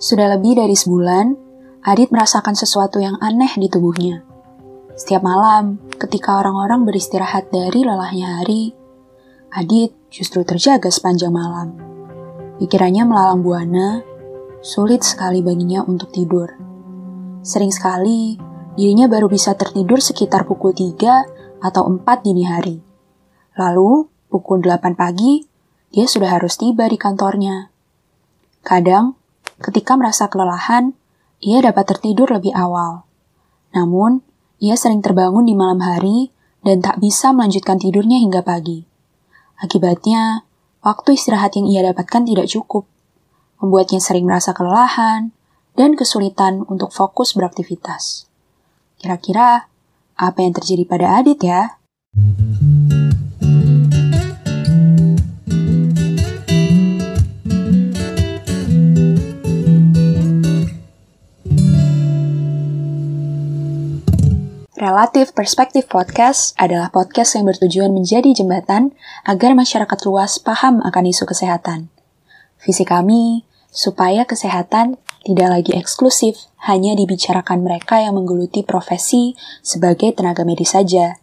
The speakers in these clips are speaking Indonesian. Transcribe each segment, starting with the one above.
Sudah lebih dari sebulan, Adit merasakan sesuatu yang aneh di tubuhnya. Setiap malam, ketika orang-orang beristirahat dari lelahnya hari, Adit justru terjaga sepanjang malam. Pikirannya melalang buana, sulit sekali baginya untuk tidur. Sering sekali, dirinya baru bisa tertidur sekitar pukul 3 atau 4 dini hari. Lalu, pukul 8 pagi, dia sudah harus tiba di kantornya. Kadang, Ketika merasa kelelahan, ia dapat tertidur lebih awal. Namun, ia sering terbangun di malam hari dan tak bisa melanjutkan tidurnya hingga pagi. Akibatnya, waktu istirahat yang ia dapatkan tidak cukup, membuatnya sering merasa kelelahan dan kesulitan untuk fokus beraktivitas. Kira-kira apa yang terjadi pada Adit ya? Relatif Perspektif Podcast adalah podcast yang bertujuan menjadi jembatan agar masyarakat luas paham akan isu kesehatan. Visi kami, supaya kesehatan tidak lagi eksklusif hanya dibicarakan mereka yang menggeluti profesi sebagai tenaga medis saja.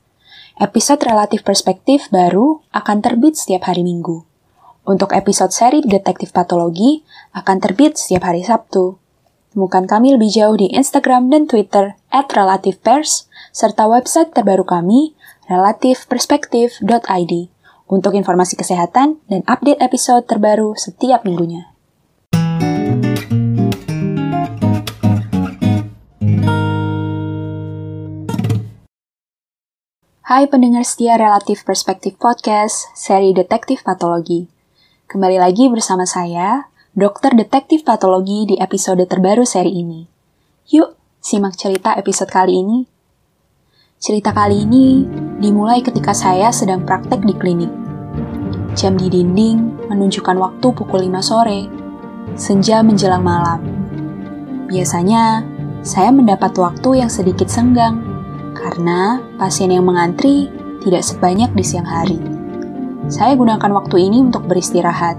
Episode Relatif Perspektif baru akan terbit setiap hari Minggu. Untuk episode seri Detektif Patologi akan terbit setiap hari Sabtu. Temukan kami lebih jauh di Instagram dan Twitter at relativepers, serta website terbaru kami, relatifperspektif.id, untuk informasi kesehatan dan update episode terbaru setiap minggunya. Hai pendengar setia Relatif Perspektif Podcast, seri Detektif Patologi. Kembali lagi bersama saya, dokter detektif patologi di episode terbaru seri ini. Yuk, simak cerita episode kali ini. Cerita kali ini dimulai ketika saya sedang praktek di klinik. Jam di dinding menunjukkan waktu pukul 5 sore, senja menjelang malam. Biasanya, saya mendapat waktu yang sedikit senggang, karena pasien yang mengantri tidak sebanyak di siang hari. Saya gunakan waktu ini untuk beristirahat,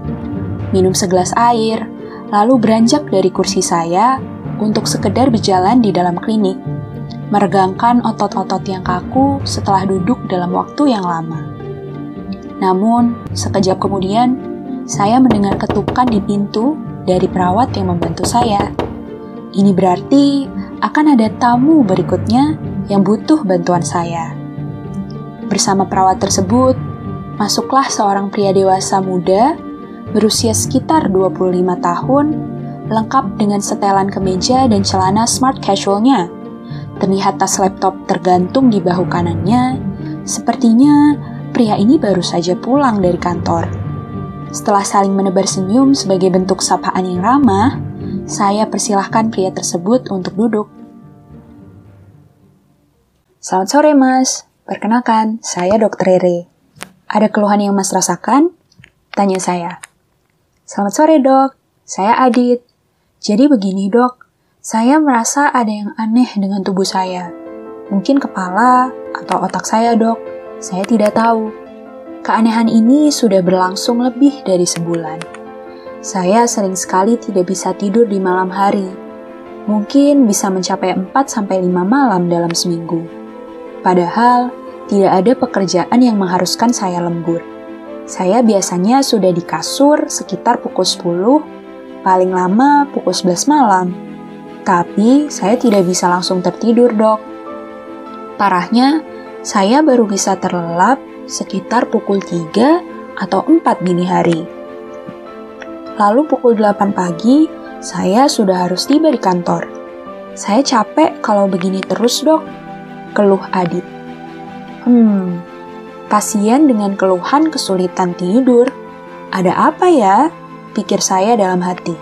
minum segelas air, lalu beranjak dari kursi saya untuk sekedar berjalan di dalam klinik, meregangkan otot-otot yang kaku setelah duduk dalam waktu yang lama. Namun, sekejap kemudian, saya mendengar ketukan di pintu dari perawat yang membantu saya. Ini berarti akan ada tamu berikutnya yang butuh bantuan saya. Bersama perawat tersebut, masuklah seorang pria dewasa muda berusia sekitar 25 tahun, lengkap dengan setelan kemeja dan celana smart casualnya. Terlihat tas laptop tergantung di bahu kanannya. Sepertinya pria ini baru saja pulang dari kantor. Setelah saling menebar senyum sebagai bentuk sapaan yang ramah, saya persilahkan pria tersebut untuk duduk. Selamat sore, Mas. Perkenalkan, saya Dr. Rere. Ada keluhan yang Mas rasakan? Tanya saya. Selamat sore dok, saya Adit. Jadi begini dok, saya merasa ada yang aneh dengan tubuh saya. Mungkin kepala atau otak saya dok, saya tidak tahu. Keanehan ini sudah berlangsung lebih dari sebulan. Saya sering sekali tidak bisa tidur di malam hari. Mungkin bisa mencapai 4-5 malam dalam seminggu. Padahal, tidak ada pekerjaan yang mengharuskan saya lembur. Saya biasanya sudah di kasur sekitar pukul 10, paling lama pukul 11 malam. Tapi saya tidak bisa langsung tertidur, dok. Parahnya, saya baru bisa terlelap sekitar pukul 3 atau 4 dini hari. Lalu pukul 8 pagi, saya sudah harus tiba di kantor. Saya capek kalau begini terus, dok. Keluh Adit. Hmm, pasien dengan keluhan kesulitan tidur. Ada apa ya? Pikir saya dalam hati.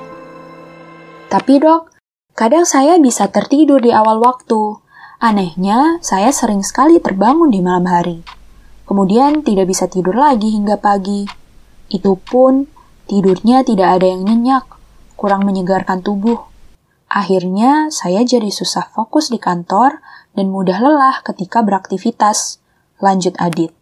Tapi dok, kadang saya bisa tertidur di awal waktu. Anehnya, saya sering sekali terbangun di malam hari. Kemudian tidak bisa tidur lagi hingga pagi. Itu pun tidurnya tidak ada yang nyenyak, kurang menyegarkan tubuh. Akhirnya, saya jadi susah fokus di kantor dan mudah lelah ketika beraktivitas. Lanjut Adit.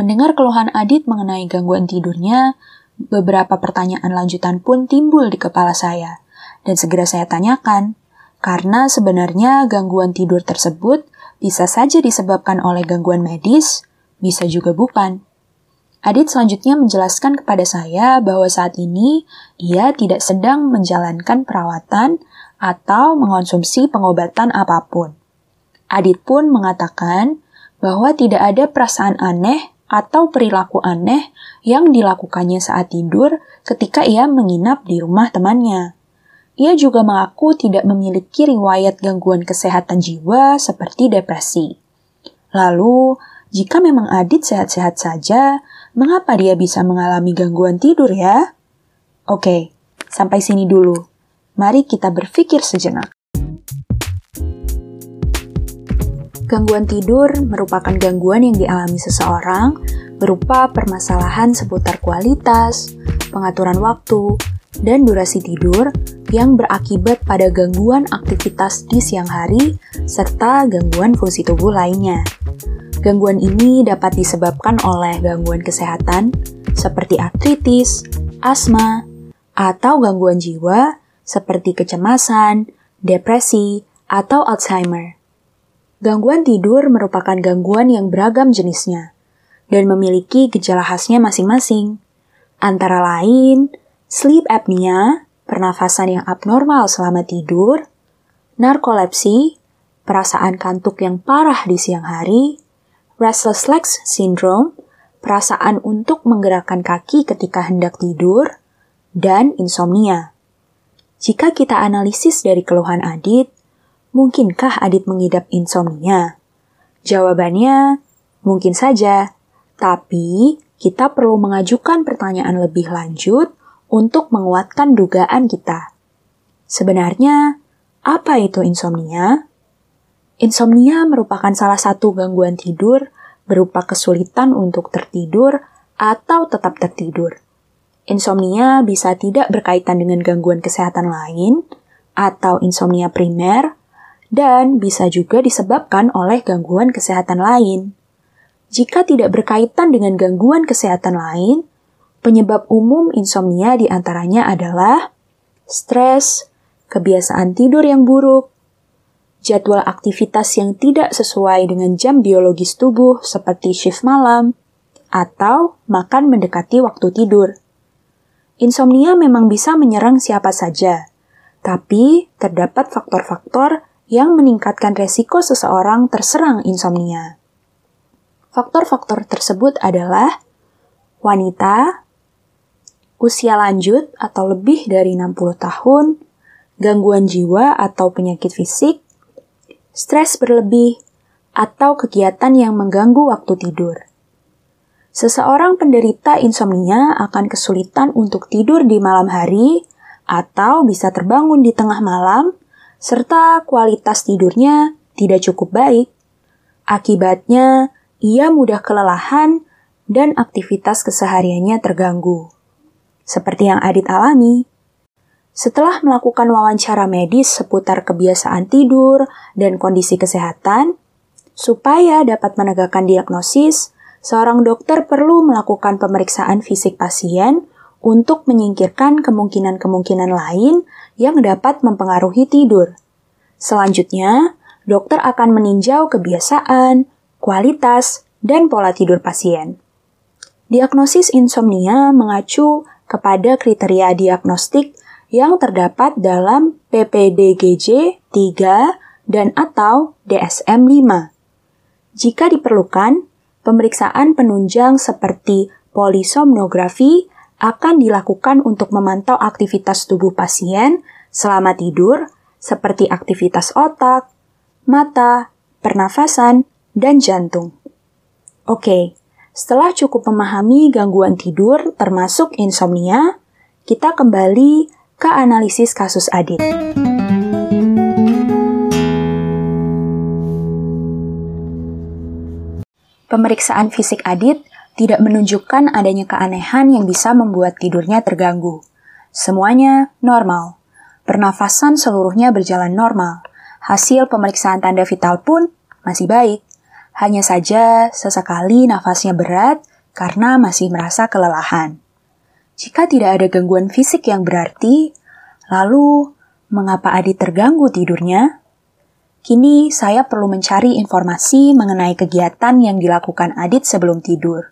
Mendengar keluhan Adit mengenai gangguan tidurnya, beberapa pertanyaan lanjutan pun timbul di kepala saya. Dan segera saya tanyakan, karena sebenarnya gangguan tidur tersebut bisa saja disebabkan oleh gangguan medis, bisa juga bukan. Adit selanjutnya menjelaskan kepada saya bahwa saat ini ia tidak sedang menjalankan perawatan atau mengonsumsi pengobatan apa pun. Adit pun mengatakan bahwa tidak ada perasaan aneh atau perilaku aneh yang dilakukannya saat tidur ketika ia menginap di rumah temannya. Ia juga mengaku tidak memiliki riwayat gangguan kesehatan jiwa seperti depresi. Lalu, jika memang Adit sehat-sehat saja, mengapa dia bisa mengalami gangguan tidur ya? Oke, sampai sini dulu. Mari kita berpikir sejenak. Gangguan tidur merupakan gangguan yang dialami seseorang berupa permasalahan seputar kualitas, pengaturan waktu, dan durasi tidur yang berakibat pada gangguan aktivitas di siang hari serta gangguan fungsi tubuh lainnya. Gangguan ini dapat disebabkan oleh gangguan kesehatan seperti artritis, asma, atau gangguan jiwa seperti kecemasan, depresi, atau Alzheimer. Gangguan tidur merupakan gangguan yang beragam jenisnya dan memiliki gejala khasnya masing-masing, antara lain sleep apnea, pernafasan yang abnormal selama tidur, narkolepsi, perasaan kantuk yang parah di siang hari, restless legs syndrome, perasaan untuk menggerakkan kaki ketika hendak tidur, dan insomnia. Jika kita analisis dari keluhan Adit, mungkinkah Adit mengidap insomnia? Jawabannya, mungkin saja. Tapi, kita perlu mengajukan pertanyaan lebih lanjut untuk menguatkan dugaan kita. Sebenarnya, apa itu insomnia? Insomnia merupakan salah satu gangguan tidur berupa kesulitan untuk tertidur atau tetap tertidur. Insomnia bisa tidak berkaitan dengan gangguan kesehatan lain atau insomnia primer dan bisa juga disebabkan oleh gangguan kesehatan lain. Jika tidak berkaitan dengan gangguan kesehatan lain, Penyebab umum insomnia di antaranya adalah stres, kebiasaan tidur yang buruk, jadwal aktivitas yang tidak sesuai dengan jam biologis tubuh seperti shift malam, atau makan mendekati waktu tidur. Insomnia memang bisa menyerang siapa saja, tapi terdapat faktor-faktor yang meningkatkan resiko seseorang terserang insomnia. Faktor-faktor tersebut adalah wanita, usia lanjut atau lebih dari 60 tahun, gangguan jiwa atau penyakit fisik, stres berlebih, atau kegiatan yang mengganggu waktu tidur. Seseorang penderita insomnia akan kesulitan untuk tidur di malam hari atau bisa terbangun di tengah malam, serta kualitas tidurnya tidak cukup baik. Akibatnya, ia mudah kelelahan dan aktivitas kesehariannya terganggu seperti yang Adit alami. Setelah melakukan wawancara medis seputar kebiasaan tidur dan kondisi kesehatan, supaya dapat menegakkan diagnosis, seorang dokter perlu melakukan pemeriksaan fisik pasien untuk menyingkirkan kemungkinan-kemungkinan lain yang dapat mempengaruhi tidur. Selanjutnya, dokter akan meninjau kebiasaan, kualitas, dan pola tidur pasien. Diagnosis insomnia mengacu kepada kriteria diagnostik yang terdapat dalam PPDGJ 3 dan atau DSM 5. Jika diperlukan, pemeriksaan penunjang seperti polisomnografi akan dilakukan untuk memantau aktivitas tubuh pasien selama tidur seperti aktivitas otak, mata, pernafasan, dan jantung. Oke, setelah cukup memahami gangguan tidur termasuk insomnia, kita kembali ke analisis kasus Adit. Pemeriksaan fisik Adit tidak menunjukkan adanya keanehan yang bisa membuat tidurnya terganggu. Semuanya normal. Pernafasan seluruhnya berjalan normal. Hasil pemeriksaan tanda vital pun masih baik. Hanya saja sesekali nafasnya berat karena masih merasa kelelahan. Jika tidak ada gangguan fisik yang berarti, lalu Mengapa Adit terganggu tidurnya? Kini saya perlu mencari informasi mengenai kegiatan yang dilakukan Adit sebelum tidur.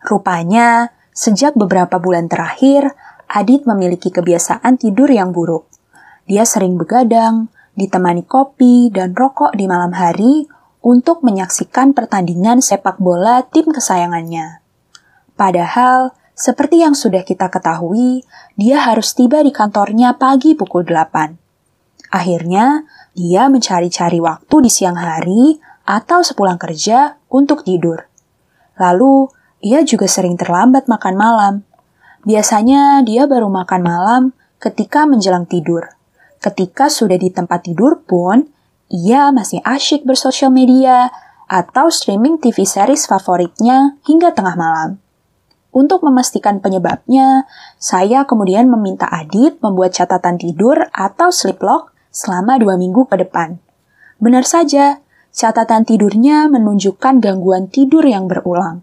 Rupanya, sejak beberapa bulan terakhir, Adit memiliki kebiasaan tidur yang buruk. Dia sering begadang, ditemani kopi dan rokok di malam hari untuk menyaksikan pertandingan sepak bola tim kesayangannya. Padahal, seperti yang sudah kita ketahui, dia harus tiba di kantornya pagi pukul 8. Akhirnya, dia mencari-cari waktu di siang hari atau sepulang kerja untuk tidur. Lalu, ia juga sering terlambat makan malam. Biasanya dia baru makan malam ketika menjelang tidur. Ketika sudah di tempat tidur pun, ia masih asyik bersosial media atau streaming TV series favoritnya hingga tengah malam. Untuk memastikan penyebabnya, saya kemudian meminta Adit membuat catatan tidur atau sleep log selama dua minggu ke depan. Benar saja, catatan tidurnya menunjukkan gangguan tidur yang berulang.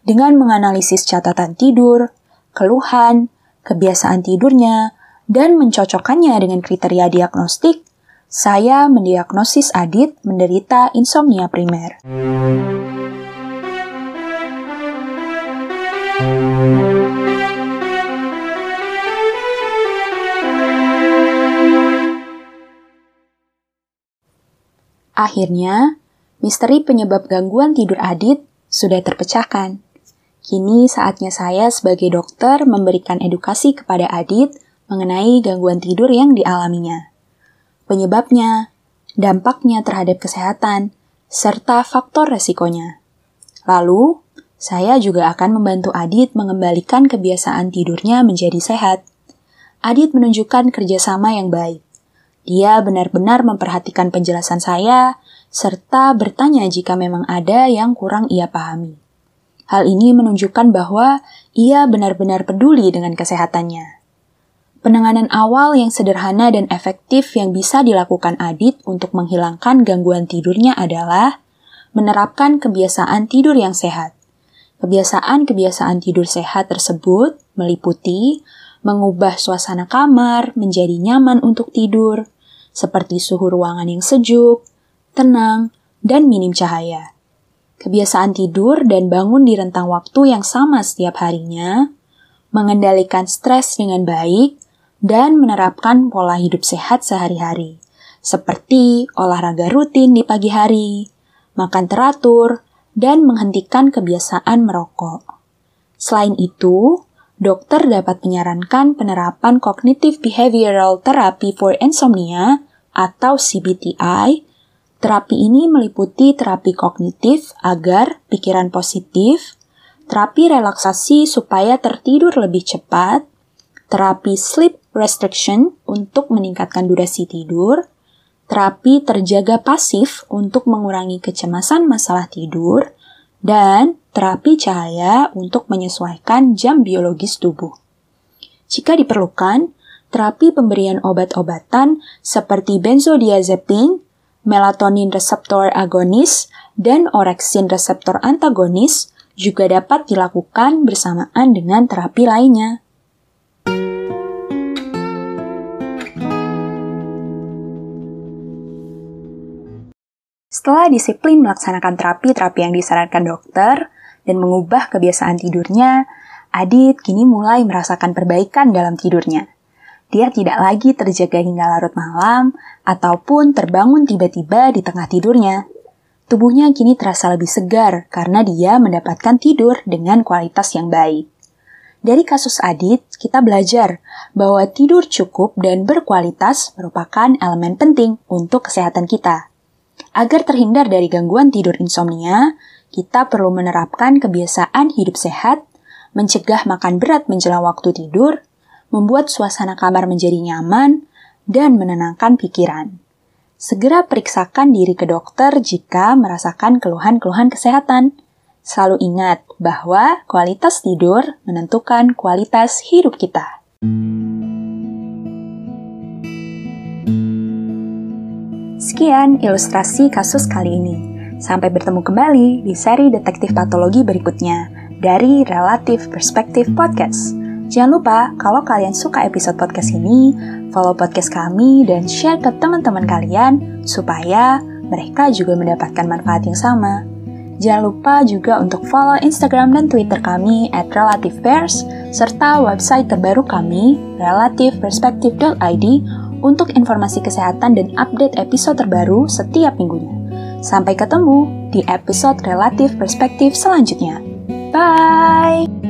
Dengan menganalisis catatan tidur, keluhan, kebiasaan tidurnya, dan mencocokkannya dengan kriteria diagnostik, saya mendiagnosis Adit menderita insomnia primer. Akhirnya, misteri penyebab gangguan tidur Adit sudah terpecahkan. Kini saatnya saya sebagai dokter memberikan edukasi kepada Adit mengenai gangguan tidur yang dialaminya. Penyebabnya, dampaknya terhadap kesehatan, serta faktor resikonya. Lalu, saya juga akan membantu Adit mengembalikan kebiasaan tidurnya menjadi sehat. Adit menunjukkan kerjasama yang baik. Dia benar-benar memperhatikan penjelasan saya, serta bertanya jika memang ada yang kurang ia pahami. Hal ini menunjukkan bahwa ia benar-benar peduli dengan kesehatannya. Penanganan awal yang sederhana dan efektif yang bisa dilakukan Adit untuk menghilangkan gangguan tidurnya adalah menerapkan kebiasaan tidur yang sehat. Kebiasaan-kebiasaan tidur sehat tersebut meliputi mengubah suasana kamar menjadi nyaman untuk tidur, seperti suhu ruangan yang sejuk, tenang, dan minim cahaya. Kebiasaan tidur dan bangun di rentang waktu yang sama setiap harinya, mengendalikan stres dengan baik, dan menerapkan pola hidup sehat sehari-hari, seperti olahraga rutin di pagi hari, makan teratur, dan menghentikan kebiasaan merokok. Selain itu, dokter dapat menyarankan penerapan Cognitive Behavioral Therapy for Insomnia atau CBTI. Terapi ini meliputi terapi kognitif agar pikiran positif, terapi relaksasi supaya tertidur lebih cepat, terapi sleep restriction untuk meningkatkan durasi tidur, terapi terjaga pasif untuk mengurangi kecemasan masalah tidur, dan terapi cahaya untuk menyesuaikan jam biologis tubuh. Jika diperlukan, terapi pemberian obat-obatan seperti benzodiazepin, melatonin reseptor agonis, dan orexin reseptor antagonis juga dapat dilakukan bersamaan dengan terapi lainnya. Setelah disiplin melaksanakan terapi-terapi yang disarankan dokter dan mengubah kebiasaan tidurnya, Adit kini mulai merasakan perbaikan dalam tidurnya. Dia tidak lagi terjaga hingga larut malam ataupun terbangun tiba-tiba di tengah tidurnya. Tubuhnya kini terasa lebih segar karena dia mendapatkan tidur dengan kualitas yang baik. Dari kasus Adit, kita belajar bahwa tidur cukup dan berkualitas merupakan elemen penting untuk kesehatan kita. Agar terhindar dari gangguan tidur insomnia, kita perlu menerapkan kebiasaan hidup sehat, mencegah makan berat menjelang waktu tidur, membuat suasana kamar menjadi nyaman, dan menenangkan pikiran. Segera periksakan diri ke dokter jika merasakan keluhan-keluhan kesehatan. Selalu ingat bahwa kualitas tidur menentukan kualitas hidup kita. Sekian ilustrasi kasus kali ini. Sampai bertemu kembali di seri detektif patologi berikutnya dari Relative Perspective Podcast. Jangan lupa, kalau kalian suka episode podcast ini, follow podcast kami dan share ke teman-teman kalian supaya mereka juga mendapatkan manfaat yang sama. Jangan lupa juga untuk follow Instagram dan Twitter kami at RelativePairs, serta website terbaru kami, relativeperspective.id, untuk informasi kesehatan dan update episode terbaru setiap minggunya. Sampai ketemu di episode Relatif Perspektif selanjutnya. Bye!